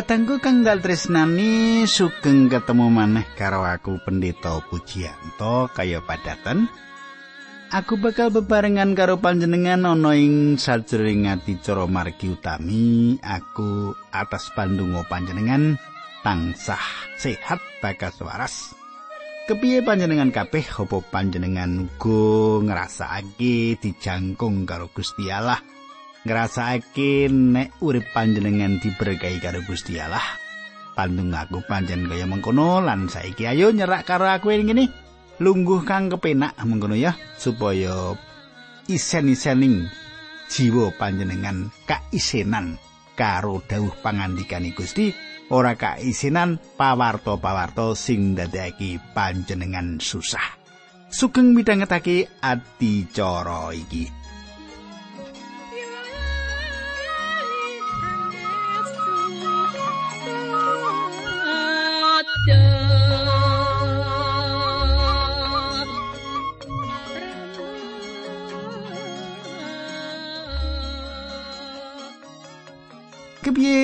Katanggu kang dal tresnani sugeng ketemu maneh karo aku Pendeta Pujianto kaya padatan. Aku bakal bebarengan karo panjenengan ana ing sajroning adicara margi utami. Aku atas pandonga panjenengan tansah sehat bagas waras. Kepiye panjenengan kabeh apa panjenengan uga ngrasakake dijangkung karo Gusti Allah? Ngrasake nek urip panjenengan diberkahi karo Gusti Allah. Pandung aku panjen kaya mengkono lan saiki ayo nyerak karo aku ngene. Lungguh kang kepenak mengkono ya supaya isen-isening jiwa panjenengan kaisenan karo dawuh pangandikane Gusti ora kaisenan pawarto-pawarto sing dadekake panjenengan susah. Sugeng midhangetake adicara iki.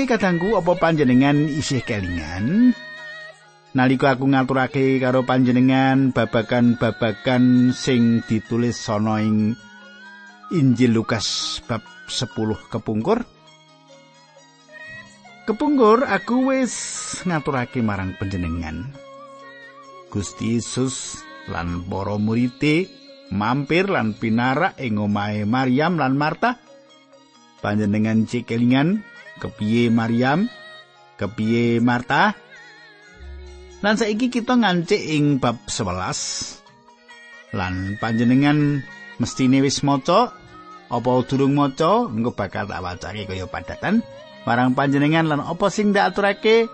Kepiye kadangku apa panjenengan isih kelingan? Nalika aku ngaturake karo panjenengan babagan-babagan sing ditulis ana ing Injil Lukas bab 10 kepungkur. Kepungkur aku wis ngaturake marang panjenengan. Gusti Yesus lan para murid mampir lan pinarak ing omahe Maryam lan Marta. Panjenengan cikelingan kepiye Maryam, kepiye Marta. Lan saiki kita ngancik ing bab 11. Lan panjenengan mestine wis maca apa durung maca? Engko bakal tak wacake kaya padatan. Marang panjenengan lan apa sing ndak aturake?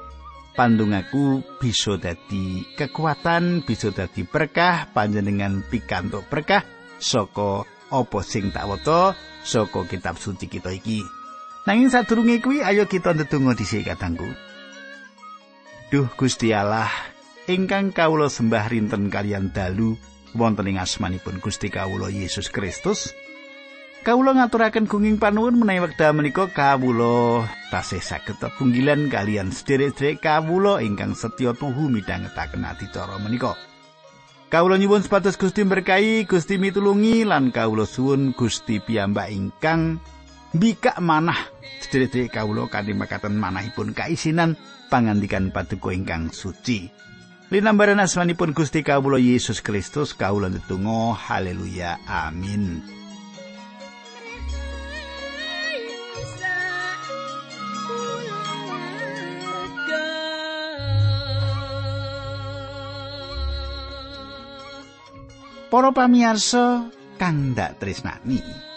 Pandungaku bisa dadi kekuatan bisa dadi berkah panjenengan pikantuk berkah saka apa sing tak waca saka kitab suci kita iki Nanging sadurunge kuwi ayo kita ndedonga dhisik katangku. Duh Gusti Allah, ingkang kawula sembah rinten kalian dalu wonten ing asmanipun Gusti kawula Yesus Kristus. Kawula ngaturaken gunging panuwun menawi wekdal menika kawula tasih saged tetunggilan kalian sederek-sederek kawula ingkang setya tuhu midhangetaken adicara menika. Kawula nyuwun sepatus Gusti berkahi, Gusti mitulungi lan kawula suwun Gusti piyambak ingkang mbikak manah sedherek kawula kanthi makaten manahipun kaisinan pangandikan paduka ingkang suci. Linambaran asmanipun Gusti kawula Yesus Kristus kawula ndedonga haleluya amin. Para pamirsa kang ndak tresnani.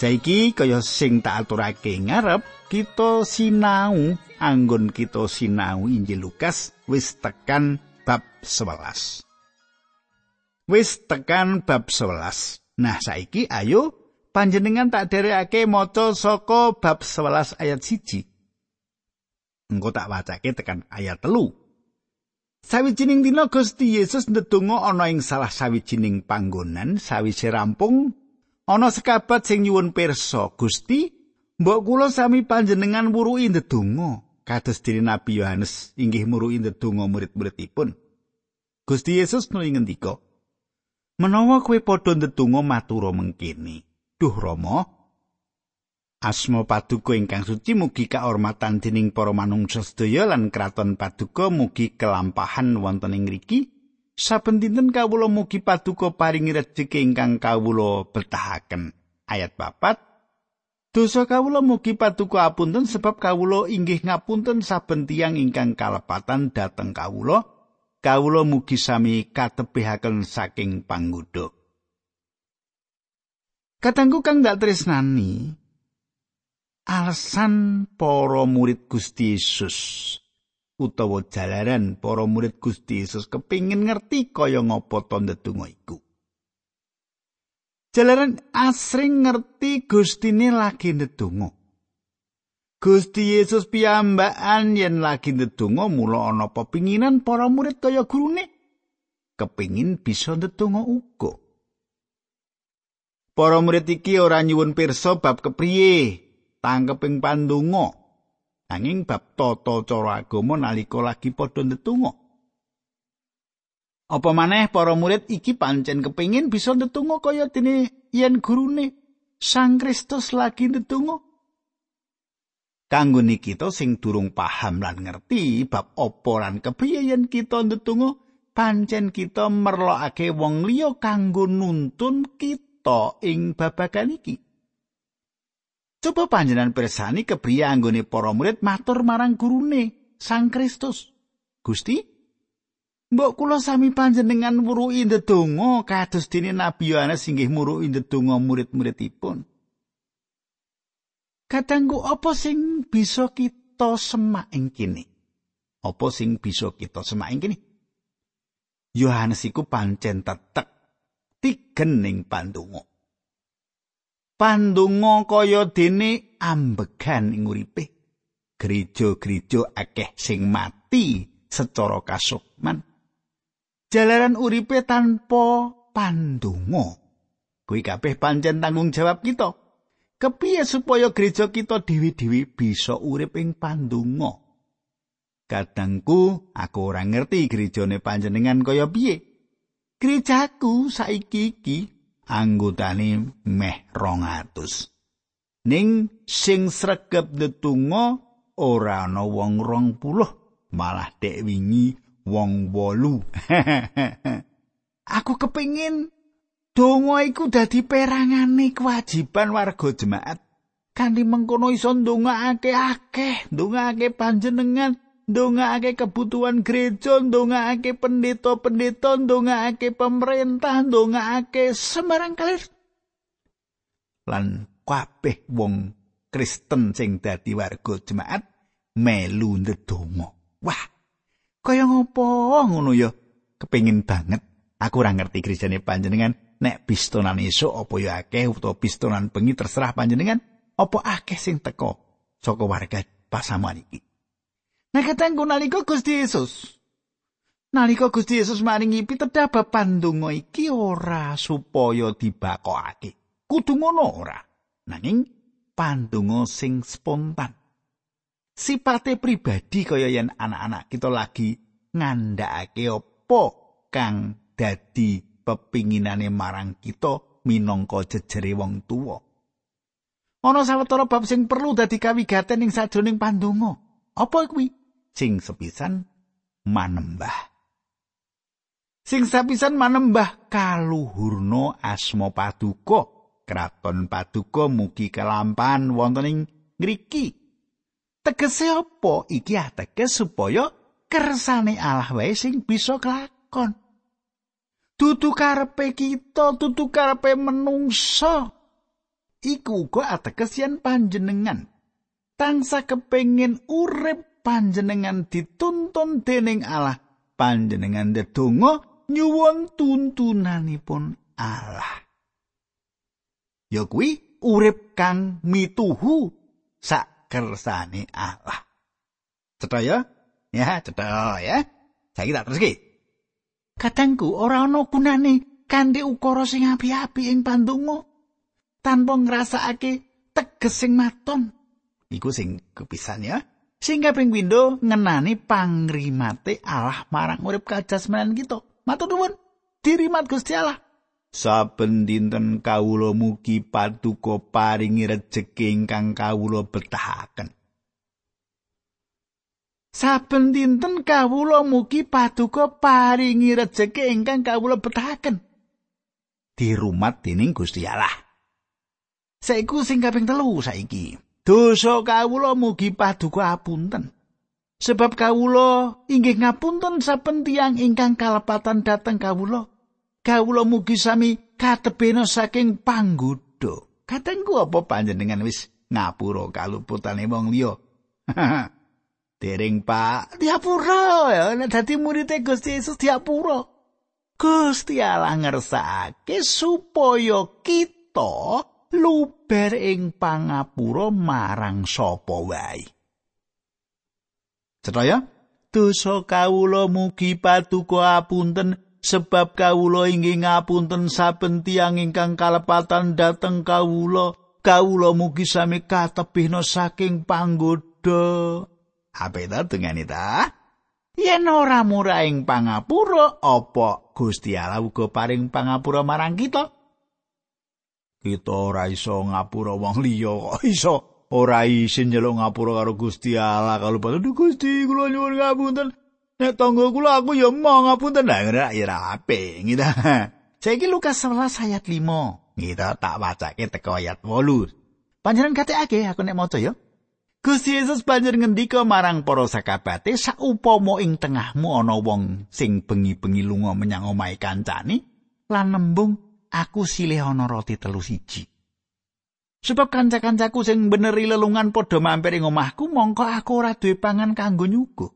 Saiki kaya sing tak aturake ngarep, kita sinau anggon kita sinau Injil Lukas wis tekan bab 11. Wis tekan bab 11. Nah, saiki ayo panjenengan tak derekake maca saka bab 11 ayat 1. Engko tak wacake tekan ayat telu. Sawijining dina Gusti Yesus ndedonga ana ing salah sawijining panggonan sawise rampung Ana sekabat sing nyuwun pirsa, Gusti, mbok kula sami panjenengan wuruhi ndedonga kados dene Nabi Yohanes inggih muruhi ndedonga murid-muridipun. Gusti Yesus nuli ngendika, "Menawa kowe padha ndedonga matura mengkene, Duh Rama, asma paduka ingkang suci mugi kaormatan dening para manungsa sedaya lan kraton paduka mugi kelampahan wonten ing ngriki." Saben dinten kawula mugi paduka paringi rejeki ingkang kawula betahaken. Ayat papat dosa kawula mugi paduka apunten sebab kawula inggih ngapunten saben tiyang ingkang kalepatan dhateng kawula. Kawula mugi sami katepihaken saking panggodha Katanggu kang dak tresnani alasan para murid Gusti Yesus utawa jalaran para murid Gusti Yesus kepingin ngerti kaya ngapa to ndedonga iku. Jalaran asring ngerti Gustine lagi ndedonga. Gusti Yesus piyambakan yen lagi ndedonga mula ana pepinginan para murid kaya gurune kepingin bisa ndedonga uga. Para murid iki ora nyuwun pirsa bab kepriye tangkeping pandonga. Nanging bab tata cara agama nalika lagi padha ndedonga. Apa maneh para murid iki pancen kepingin bisa ndedonga kaya dene yen gurune Sang Kristus lagi ndedonga. Kanggo kita sing durung paham lan ngerti bab apa lan kepiye yen kita ndedonga, pancen kita merlokake wong liya kanggo nuntun kita ing babagan iki. Coba panjenengan persani kepriye anggone para murid matur marang gurune Sang Kristus. Gusti, mbok kula sami panjenengan wuruhi ndedonga kados dene Nabi Yohanes inggih muruhi ndedonga murid-muridipun. Katanggu apa sing bisa kita semak ing kene? Apa sing bisa kita semak ing kene? Yohanes iku pancen tetek tigening pandonga. Pandonga kaya dene ambegan ing uripe gereja-gereja akeh sing mati secara kasukman. Jalaran uripe tanpa pandonga. Kuwi kabeh pancen tanggung jawab kita. Kepiye supaya gereja kita dewi-dewi bisa urip ing pandonga? Kadangku aku ora ngerti gerejane panjenengan kaya piye. Gerejaku saiki iki anggotane meh rong atus. Ning sing sregep netunga ora ana wong rong puluh, malah dek wingi wong wolu. Aku kepingin donga iku dadi perangane kewajiban warga jemaat. Kanthi mengkono iso ndongaake akeh, ndongaake panjenengan, ndongaake kebutuhan gereja, ndongaake pendeta-pendeta, ndongaake pemerintah, ndongaake sembarang kalir. Lan kabeh wong Kristen sing dadi warga jemaat melu ndedonga. Wah, kaya ngopo ngono ya? Kepengin banget. Aku ora ngerti gerejane panjenengan nek pistonan esuk apa ya akeh utawa pistonan bengi terserah panjenengan apa akeh sing teko saka warga pasaman iki. Nah katengku nalika Gusti Yesus. Nalika Gusti Yesus maringi pitedhah bab pandonga iki ora supaya dibakokake. Kudu ngono ora. Nanging pandonga sing spontan. Sipate pribadi kaya yen anak-anak kita lagi ngandhakake apa kang dadi pepinginane marang kita minangka jejere wong tuwa. Ana sawetara bab sing perlu dadi kawigaten ing sajroning pandonga. Apa kuwi? Sing sepisan manembah. Sing sepisan manembah kaluhurna asma paduka, kraton paduka mugi kelampan wonten ing ngriki. Tegese apa iki ateges supaya kersane Allah wae sing bisa kelakon. Dudu karepe kita, dudu karepe menungsa. Iku uga ateges yen panjenengan tangsa kepengin urip panjenengan dituntun dening Allah. Panjenengan ndedonga nyuwun tuntunanipun Allah. Ya kuwi urip kang mituhu sak kersane Allah. Cetha ya? Ya cetha ya. Saiki tak teruske kadangku ora ana gunane kanthi ukara sing api-api ing pandonga tanpa ngrasakake teges sing maton. Iku sing kepisan ya sing kaping pindho ngenani pangrimate Allah marang urip kajasmanan kita. Matur nuwun, dirimat Gusti Allah. Saben dinten kawula mugi paduka paringi rejeki ingkang kawula betahaken. Saben dinten kawula mugi paduka paringi rejeki ingkang kawula betahaken. Dirumat dening Gusti Allah. Saiku sing kaping telu saiki. Dosa kawula mugi paduka apunten. Sebab kawula inggih ngapunten saben tiyang ingkang kalepatan dhateng kawula. Kawula mugi sami katebena saking panggoda. Katengku apa panjenengan wis ngapura kaluputane wong liya? Dereng Pak, diapura ya, dadi murid Gusti Yesus diapura. Gusti Allah ngersake supaya kita luber ing pangapura marang sapa wae. Cetha dosa kawula mugi paduka apunten sebab kawula inggih ngapunten saben tiyang ingkang kalepatan dhateng kawula. Kawula mugi sami katebihna saking panggoda dengane ta yen ora murah ing pangapura apa Gusti Allah uga paring pangapura marang kita kita ora iso ngapura wong liya kok. Iso ora isin njaluk ngapura karo Gusti Allah kalau padha Gusti kula nyuwun ngapunten. Nek tangga kula aku ya mau ngapunten. Lah ora ya rapi gitu saiki Lukas 11 ayat 5 gitu tak wacake teko ayat 8 panjenengan katekake aku nek maca ya. Gusti Yesus banjur ngendika marang para sakabate saupama ing tengahmu ana wong sing bengi-bengi lunga menyang omahe kancane lan nembung aku silih ana roti telu siji. Sebab kanca-kancaku sing beneri lelungan padha mampir ing omahku mongko aku ora duwe pangan kanggo nyuguh.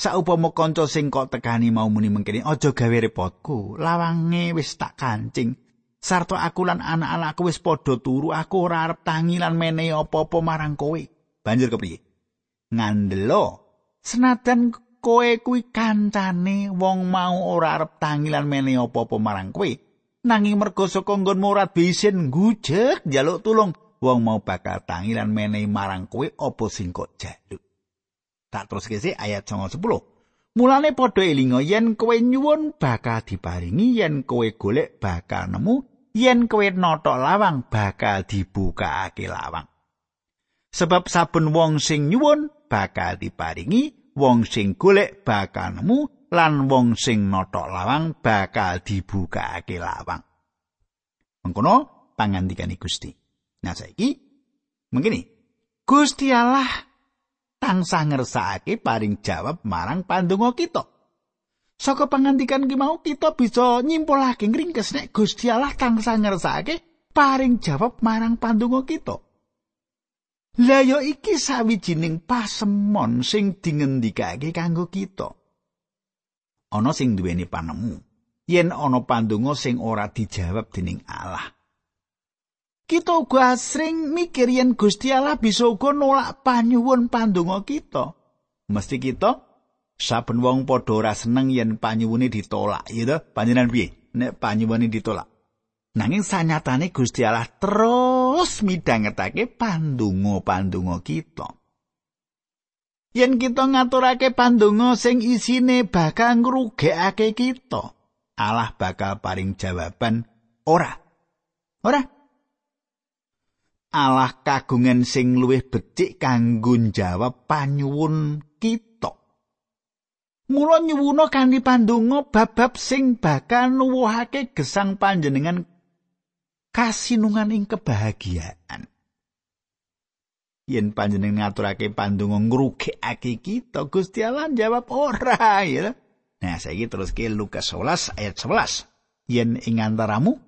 Saupama kanca sing kok tekani mau muni mengkene aja gawe repotku, lawange wis tak kancing. Sarto aku lan anak-anakku wis padha turu, aku ora arep tangi lan menehi apa-apa marang kowe. banjur kepriye ngandelo senajan kowe kuwi kancane wong mau ora arep tangilan mene apa-apa marang kowe nanging mergo saka nggon murat bisin gujek njaluk tulung. Wong mau bakal tangilan mene marang kowe apa sing kok jaluk tak terus kese ayat 10 mulane padha elinga yen kowe nyuwun bakal diparingi yen kowe golek bakal nemu yen kowe notok lawang bakal dibukakake lawang. Sebab saben wong sing nyuwun bakal diparingi wong sing golek bakal nemu lan wong sing notok lawang bakal dibukakake lawang. Mengkono pangandikane Gusti. Nah saiki mengkini Gusti Allah tansah ngersakake paring jawab marang pandonga kita. Saka pangandikan ki mau kita bisa nyimpulake ngringkes nek Gusti Allah tansah ngersakake paring jawab marang pandonga kita. Lah yo iki sawijining pasemon sing dingendikake kanggo kita. Ana sing duweni panemu yen ana pandonga sing ora dijawab dening Allah. Kita uga asring mikir yen Gusti Allah bisa uga nolak panyuwun pandonga kita. Mesti kita saben wong padha ora seneng yen panyuwune ditolak, ya to? Panjenengan piye? Nek panyuwune ditolak. Nanging sanyatane Gusti Allah terus midhangetake pandonga-pandonga kita. Yen kita ngaturake pandonga sing isine bakal ngrugekake kita, Allah bakal paring jawaban ora. Ora. Allah kagungan sing luwih becik kanggo jawab panyuwun kita. Mula nyuwuna kanthi pandonga bab-bab sing bakal nuwuhake gesang panjenengan kasinungan ing kebahagiaan. Yen panjenengan ngaturake pandonga ngrugekake kita, Gusti Allah jawab ora ya. Nah, saiki terus ke Lukas 11 ayat 11. Yen ing antaramu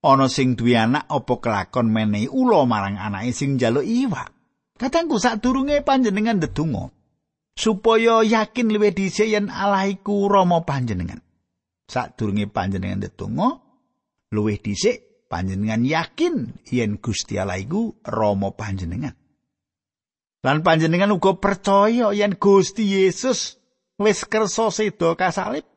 ana sing duwe anak apa kelakon menehi ula marang anake sing njaluk iwak. Katangku sadurunge panjenengan ndedonga supaya yakin luwih dhisik yen Allah iku Rama panjenengan. Sadurunge panjenengan ndedonga luwih dhisik panjenengan yakin yen Gusti Allah iku Rama panjenengan. Lan panjenengan uga percaya yen Gusti Yesus wis kersa seda kasalib.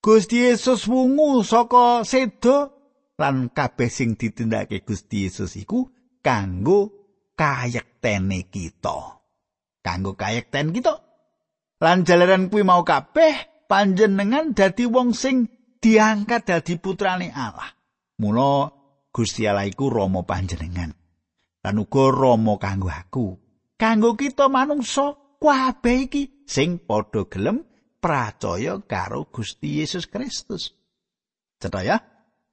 Gusti Yesus wungu saka seda lan kabeh sing ditindakake Gusti Yesus iku kanggo kayektene kita. Kanggo kayekten kita. Lan jalaran kuwi mau kabeh panjenengan dadi wong sing diangkat dadi putrane Allah. Mula Gusti Allah iku Rama panjenengan. Lan uga Rama kanggo aku. Kanggo kita manungsa kabeh iki sing padha gelem percaya karo Gusti Yesus Kristus. Cetha ya?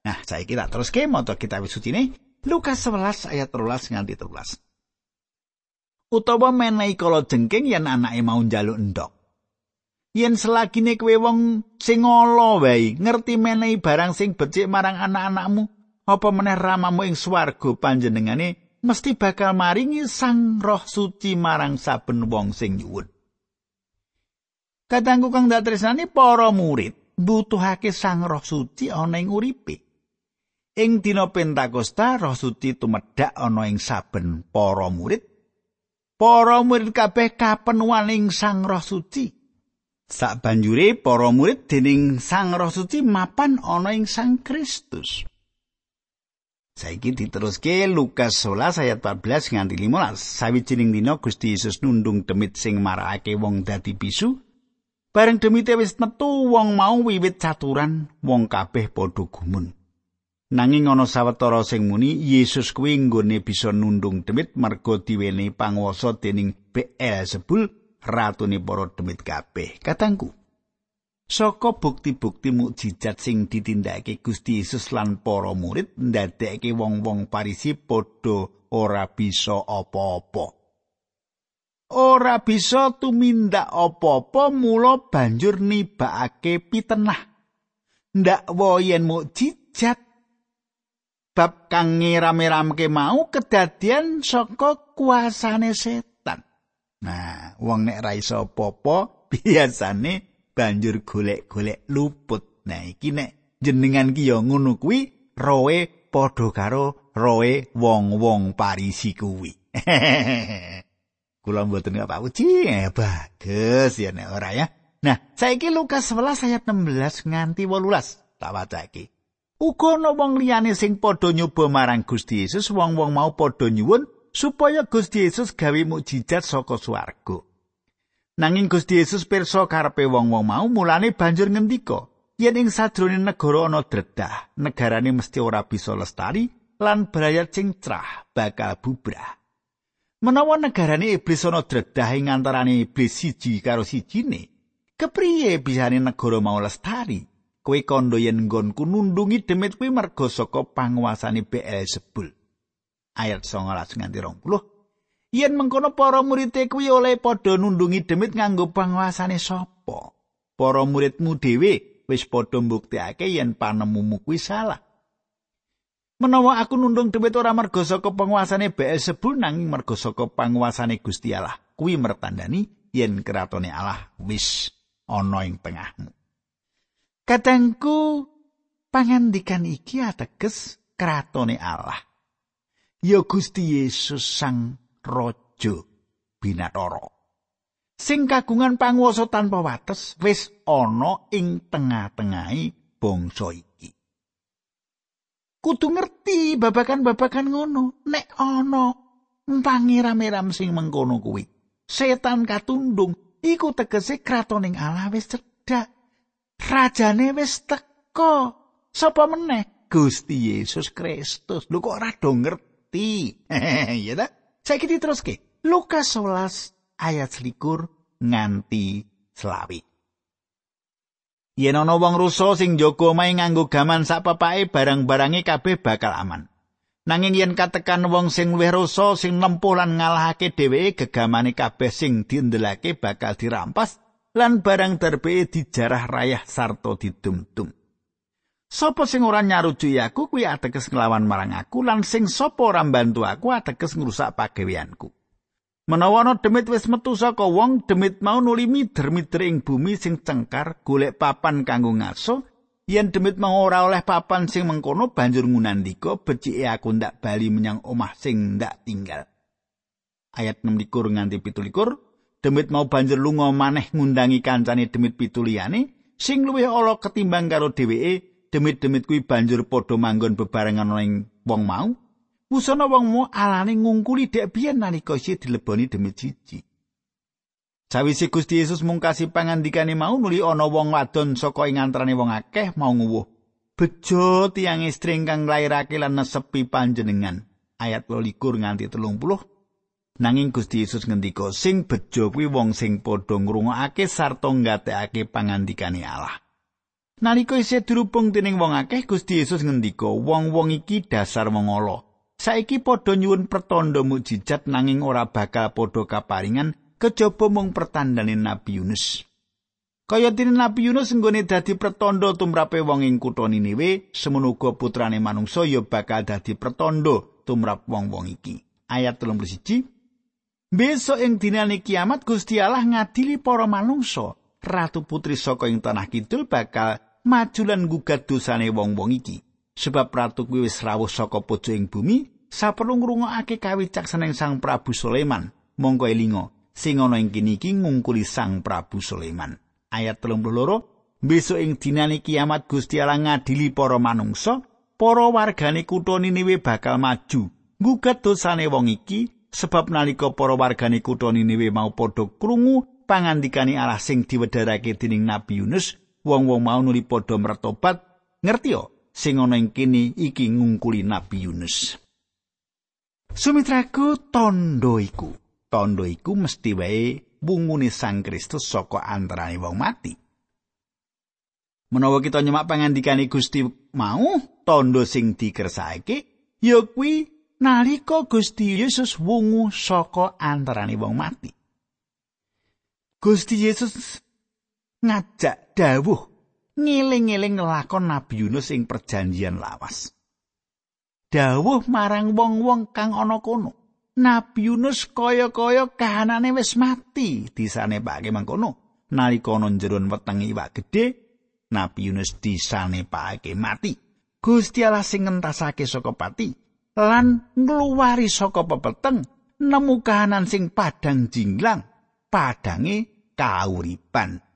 Nah, saiki tak teruske maca kitab suci ini Lukas 11 ayat 13 nganti 13. Utawa menehi kala jengking yen anake mau njaluk endok. yen selagine kowe wong sing ala wae ngerti menehi barang sing becik marang anak-anakmu apa meneh ramamu ing swarga panjenengane mesti bakal maringi sang roh suci marang saben wong sing nyuwun. Katanggu kang datresani para murid butuhake sang roh suci ana ing uripe. Ing dina pentakosta roh suci tumedhak ana ing saben para murid. Para murid kabeh kapenuhan ing sang roh suci. Sak banjure para murid dening Sang Roh Suci mapan ana ing Sang Kristus. Saiki diteruske Lukas 11 ayat 14 nganti 15. Sawijining dina Gusti Yesus nundung demit sing marakake wong dadi bisu. Bareng demite wis metu wong mau wiwit caturan, wong kabeh padha gumun. Nanging ana sawetara sing muni Yesus kuwi nggone bisa nundung demit merga diwene panguwasa dening Beelzebul ratune para demit kabeh. Katangku, Saka bukti-bukti mukjizat sing ditindakake Gusti Yesus lan para murid ndadekake wong-wong Parisi padha ora bisa apa-apa. Ora bisa tumindak apa-apa mula banjur nibakake pitenah. Ndak yen mukjizat bab kang ngiram-iramke mau kedadian saka kuasane setan. Nah, wong nek ra iso apa-apa biasane banjur golek-golek luput. Nah, iki nek jenengan ki ya ngono kuwi roe padha karo roe wong-wong Parisi kuwi. Kula mboten gak Pak Uji, eh, bagus ya nek ora ya. Nah, saiki Lukas 11 ayat 16 nganti 18 tak wacake. Uga ana wong liyane sing padha nyoba marang Gusti Yesus, wong-wong mau padha nyuwun supaya Gusti Yesus gawe mukjizat saka swarga. Nanging Gusti Yesus pirsa karepe wong-wong mau mulane banjur ngendika, yen ing sajroning negara ana dredah, negarane mesti ora bisa lestari lan brayat sing cerah bakal bubrah. Menawa negarane iblis ana dredah ing antarane iblis siji karo sijine, kepriye bisane negara mau lestari? Kowe kandha yen nggonku nundungi demit kuwi merga saka panguasane Beelzebul. Ayat 19 nganti 20. Yen mengkono para murid kuwi oleh padha nundungi demit nganggo panguasane sapa? Para muridmu dhewe wis padha mbuktekake yen panemumu kuwi salah. Menawa aku nundung demit ora merga saka panguasane Beelzebul nanging merga saka panguasane Gusti Allah, kuwi mertandani yen kratone Allah wis ana ing tengahmu. Kadangku pangandikan iki ateges kratone Allah. Ya Gusti Yesus sang raja binathara sing kagungan panguwasa tanpa wates wis ana ing tengah-tengahi bangsa iki. Kudu ngerti babakan-babakan ngono nek ana pangeram-eram sing mengkono kuwi. Setan katundung iku tegese kratoning Allah wis cedhak. Rajane wis teko sapa meneh? Gusti Yesus Kristus. Lho kok ora do ngerti? Ya ta Saiki diteruske. Lukas 11 ayat selikur nganti selawi. Yen ana wong rusa sing jaga omahe nganggo gaman sakpepake barang-barange kabeh bakal aman. Nanging yen katekan wong sing luwih rusa sing nempuh lan ngalahake dheweke gegamane kabeh sing diendelake bakal dirampas lan barang terbe dijarah rayah sarta didum-dum. Sopo sing ora nyarujuki aku kuwi ateges nglawan marang aku lan sing sapa ora mbantu aku ateges ngrusak pagaweanku. Menawa ana demit wis metu saka wong, demit mau nulimi mider ing bumi sing cengkar golek papan kanggo ngaso. Yen demit mau ora oleh papan sing mengkono banjur ngunandika becike aku ndak bali menyang omah sing ndak tinggal. Ayat 6 nganti 17 demit mau banjur lunga maneh ngundangi kancane demit pituliyane sing luwih ala ketimbang karo dheweke demit-demit kuwi banjur padha manggon bebarengan ing wong mau. Wusana wong mau alane ngungkuli dek biyen nalika isih dileboni demit siji. Sawise Gusti Yesus mungkasi pangandikane mau nuli ana wong wadon saka ing antarane wong akeh mau nguwuh. Bejo tiang istri ingkang nglairake lan nesepi panjenengan. Ayat 22 nganti 30. Nanging Gusti Yesus ngendika sing bejo kuwi wong sing padha ngrungokake sarta nggatekake pangandikane Allah. Nalika isih dirubung dening wong akeh Gusti Yesus ngendika, wong-wong iki dasar wong ala. Saiki padha nyuwun pertanda mukjizat nanging ora bakal padha kaparingan kejaba mung pertandane Nabi Yunus. Kaya dene Nabi Yunus nggone dadi pertanda tumrape wong ing kutha Niniwe, semono uga putrane manungsa ya bakal dadi pertanda tumrap wong-wong iki. Ayat 31 Besok ing dinane kiamat Gusti Allah ngadili para manungsa. Ratu putri saka ing tanah kidul bakal maju lan gugat dosane wong-wong iki. Sebab ratu kuwi wis rawuh saka pojok ing bumi, saperlu ngrungokake kawicaksaning Sang Prabu Sulaiman. Monggo elinga, sing ana ing kene iki ngungkuli Sang Prabu Sulaiman. Ayat 32 Besok ing dinane kiamat Gusti Allah ngadili para manungsa para wargane kutha Niniwe bakal maju ngugat dosane wong iki sebab nalika para wargane kutha Niniwe mau padha krungu pangandikane Allah sing diwedharake dening Nabi Yunus wong-wong mau nuli padha mertobat ngerti yo? Sing ana ing kene iki ngungkuli Nabi Yunus. Sumitraku tondo iku. Tondo iku mesti wae wungune Sang Kristus saka antarané wong mati. Menawa kita nyemak pangandikane Gusti mau tondo sing dikersake ya kuwi nalika Gusti Yesus wungu saka antarané wong mati. Gusti Yesus ngajak dawuh ngiling-iling ngelakon Nabi Yunus ing perjanjian lawas. Dawuh marang wong-wong kang ana kono. Nabi Yunus kaya-kaya kahanane wis mati disane pake mangkono. Nalika ana jero weteng iwak gedhe, Nabi Yunus disane pake mati. Gusti Allah sing ngentasake saka pati lan ngluwari saka pepeteng nemu kahanan sing padang jinglang padange kauripan.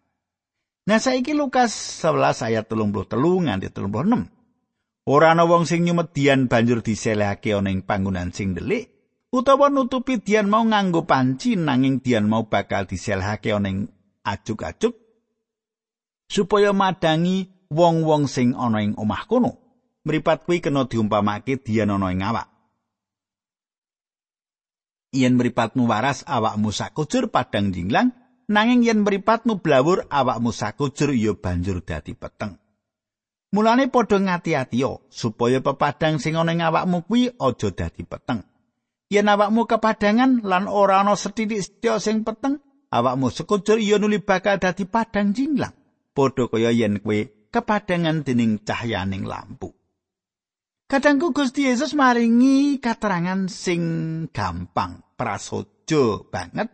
Nah saiki Lukas 11 ayat 33 nganti 36. Ora ana wong sing nyumet dian banjur diselehake ana ing panggonan sing delik utawa nutupi dian mau nganggo panci nanging dian mau bakal diselehake ana ing ajuk-ajuk supaya madangi wong-wong sing ana ing omah kono. Mripat kuwi kena diumpamake dian ana ing awak. Yen mripatmu waras awakmu sakujur padang jinglang, nanging yen mripatmu blawur awakmu sakujur ya banjur dadi peteng. Mulane padha ngati-atiyo supaya pepadang sing ana ing awakmu kuwi aja dadi peteng. Yen awakmu kepadangan lan ora ana sethithik setya sing peteng, awakmu sekujur ya nuli bakal dadi padang jinglang. Padha kaya yen kowe kepadangan dening cahyaning lampu. Kadangku Gusti Yesus maringi katerangan sing gampang, prasaja banget.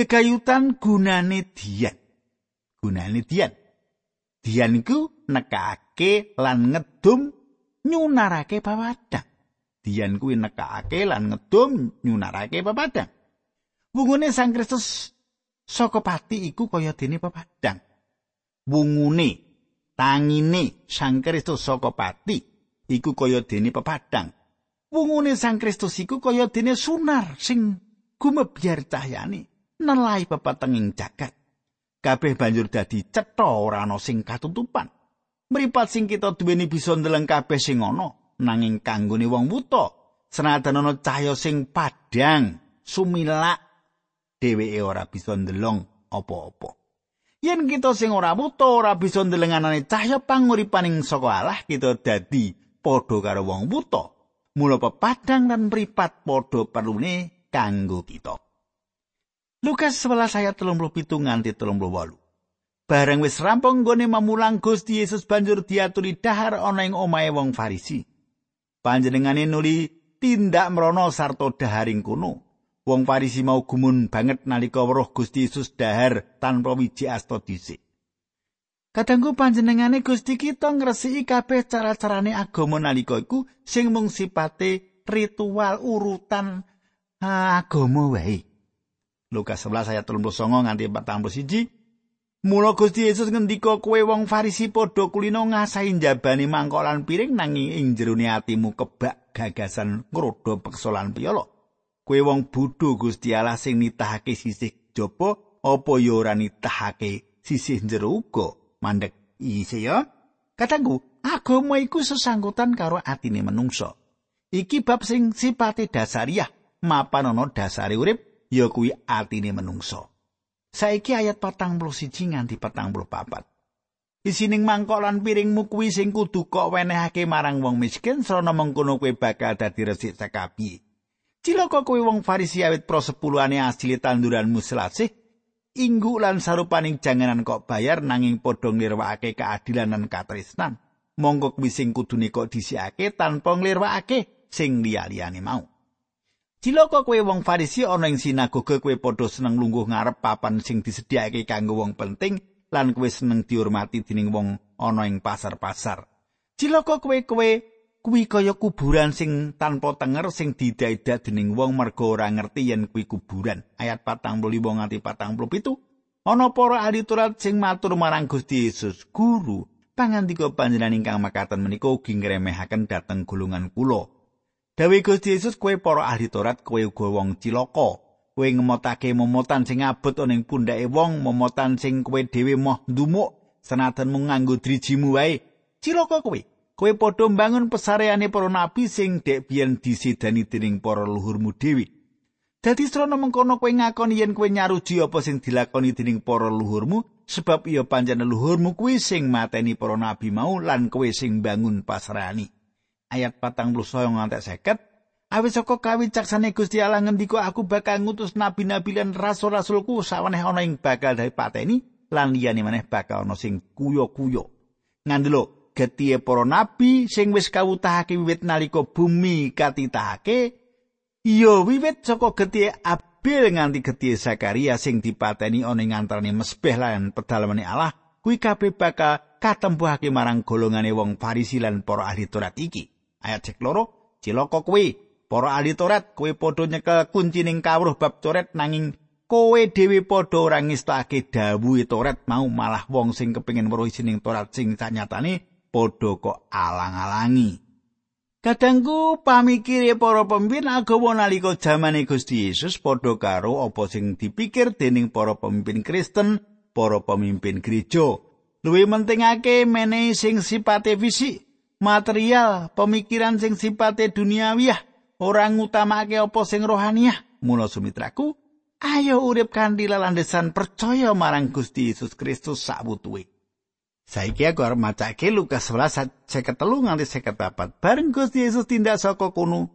Kegayutan gunane dian. Gunane dian. Dian iku nekake lan ngedum nyunarake pawadang. Dian kuwi nekake lan ngedum nyunarake papadang. Wungune Sang Kristus saka pati iku kaya dene papadang. Wungune tangine Sang Kristus saka pati iku kaya dene pepadang. Wungune Sang Kristus iku kaya dene sunar sing gumebyar cahyane nelai pepetenging jagat. Kabeh banjur dadi cetha ora ana sing katutupan. Mripat sing kita duweni bisa ndeleng kabeh sing ana nanging kanggone wong buta. Senajan ana cahya sing padhang, sumilak dheweke ora bisa ndelong apa-apa. Yen kita sing ora buta ora bisa ndelenganane cahya panguripaning saka Allah, kita dadi padha karo wong buta. Mula pepadang lan mripat padha perlune kanggo kita. Lukas 11 ayat 37 nganti 38. Bareng wis rampung gone mamulang Gusti Yesus banjur diaturi dahar ana ing omahe wong Farisi. Panjenengane nuli tindak mrono sarta daharing kono. Wong Farisi mau gumun banget nalika weruh Gusti Yesus dahar tanpa wiji asta dhisik. Kadangku panjenengane Gusti kita ngresiki kabeh cara-carane agama nalika iku sing mung sipate ritual urutan agama wae. Lukas 11 ayat 39 nganti 41. Mula Gusti Yesus ngendika kowe wong Farisi padha kulino ngasahi njabani mangkok lan piring nanging ing jerone atimu kebak gagasan ngrodha peksa lan piyala. Kowe wong bodho Gusti Allah sing nitahake sisih jaba apa ya ora nitahake sisih jero uga. mandek isi ya. Katanggu, agama iku sesangkutan karo atine menungso. Iki bab sing sipate dasariah, mapan ana dasare urip ya kuwi atine menungso. Saiki ayat patang puluh siji nganti patang puluh papat. Isining mangkok lan piringmu kuwi sing kudu kok wenehake marang wong miskin srana mengkono kowe bakal dadi resik sakabi. Cilaka kowe wong Farisi awit pro sepuluhane asli tanduranmu selasih inggu lan sarupaning janganan kok bayar nanging padha nglirwakake keadilan lan katresnan. Monggo kuwi sing kudune kok dhisikake tanpa nglirwakake sing liya-liyane mau. Cilaka kowe wong Farisi ana ing sinagoga kowe padha seneng lungguh ngarep papan sing disediakake kanggo wong penting lan kowe seneng dihormati dening wong ana ing pasar-pasar. Cilaka kowe kowe kuwi kaya kuburan sing tanpa tenger sing didaida dening wong mergo ora ngerti yen kuwi kuburan. Ayat 45 nganti 47. Ana para ahli Taurat sing matur marang Gusti Yesus, "Guru, pangandika panjenengan ingkang makaten menika ugi ngremehaken dhateng gulungan kula. Dawe Gusti Yesus kowe para ahli Taurat kowe uga wong cilaka. Kowe ngemotake momotan sing abot ning pundhake wong, momotan sing kowe dhewe moh ndumuk senajan mung nganggo drijimu wae. Cilaka kowe. Kowe padha mbangun pesareane para nabi sing dek biyen disidani dening para luhurmu dhewe. Dadi srana mengkono kowe ngakoni yen kowe nyaruji apa sing dilakoni dening para luhurmu, sebab iya pancen luhurmu kuwi sing mateni para nabi mau lan kowe sing bangun pasrani. Ayat patang puluh soyo ngantek seket. Awis saka kawicaksane Gusti Allah ngendika aku bakal ngutus nabi-nabi lan rasul-rasulku saweneh ana ing bakal dari pateni lan liyane maneh bakal ana sing kuyo-kuyo. Ngandelo getihe para nabi sing wis kawutahake wiwit nalika bumi katitahake Iya wiwit saka getih Abel nganti getih Zakaria sing dipateni ana ing antarané mesbeh lan pedalamane Allah kuwi kabeh bakal katempuhake marang golongane wong Farisi lan para ahli Taurat iki. Ayat loro, cilaka kuwi para ahli Taurat kuwi padha nyekel kunci ning kawruh bab Taurat nanging kowe dhewe padha ora ngistake dawuhe Taurat mau malah wong sing kepengin weruh isining Taurat sing sanyatane padha kok alang-alangi. Kadangku pamikire para pemimpin agama nalika jamane Gusti Yesus padha karo apa sing dipikir dening para pemimpin Kristen, para pemimpin gereja. Luwih mentingake menehi sing sipate fisik, material, pemikiran sing sipate duniawiah, ora ngutamake apa sing rohaniah. Mula sumitraku, ayo urip kanthi landesan percaya marang Gusti Yesus Kristus sak wutuhe. Saiki aku arep macake Lukas 11 53 nganti 54. Bareng Gusti Yesus tindak saka kono,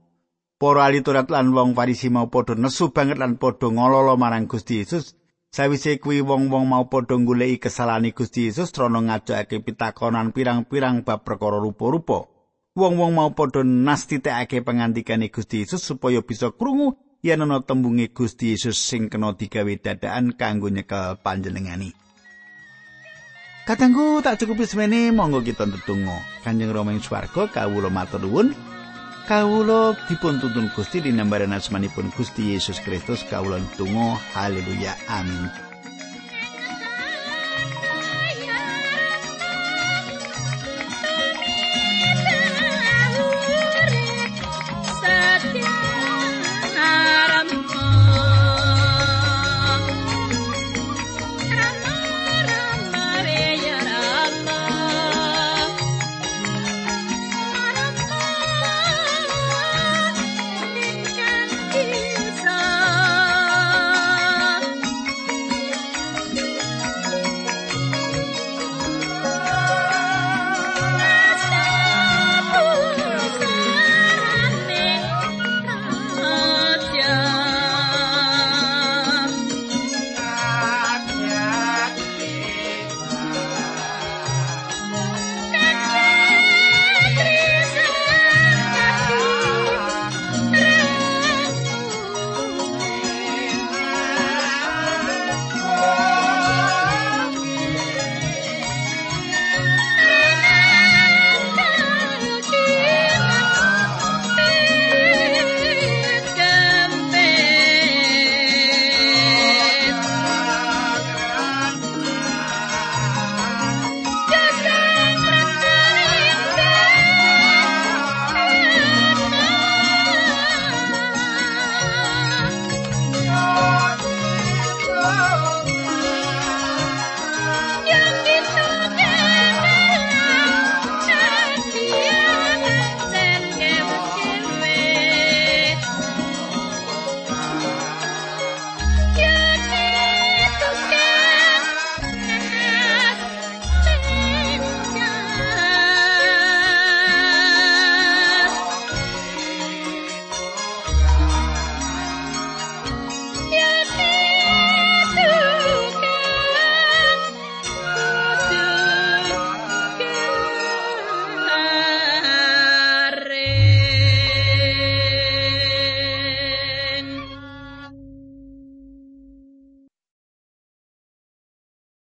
para ahli Taurat lan wong Farisi mau padha nesu banget lan padha ngololo marang Gusti Yesus. Sawise kuwi wong-wong mau padha goleki kesalahane Gusti Yesus trono ngajakake pitakonan pirang-pirang bab perkara rupa-rupa. Wong-wong mau padha nastitekake pengandikane Gusti Yesus supaya bisa krungu yen ana tembunge Gusti Yesus sing kena digawe dadakan kanggo nyekel panjenengani. Katanggu tak cukup semene monggo kita ndedonga. Kanjeng Rama ing swarga kawula matur nuwun. Kawula dipun tuntun Gusti dinambaran asmanipun Gusti Yesus Kristus kawula ndedonga. Haleluya. Amin.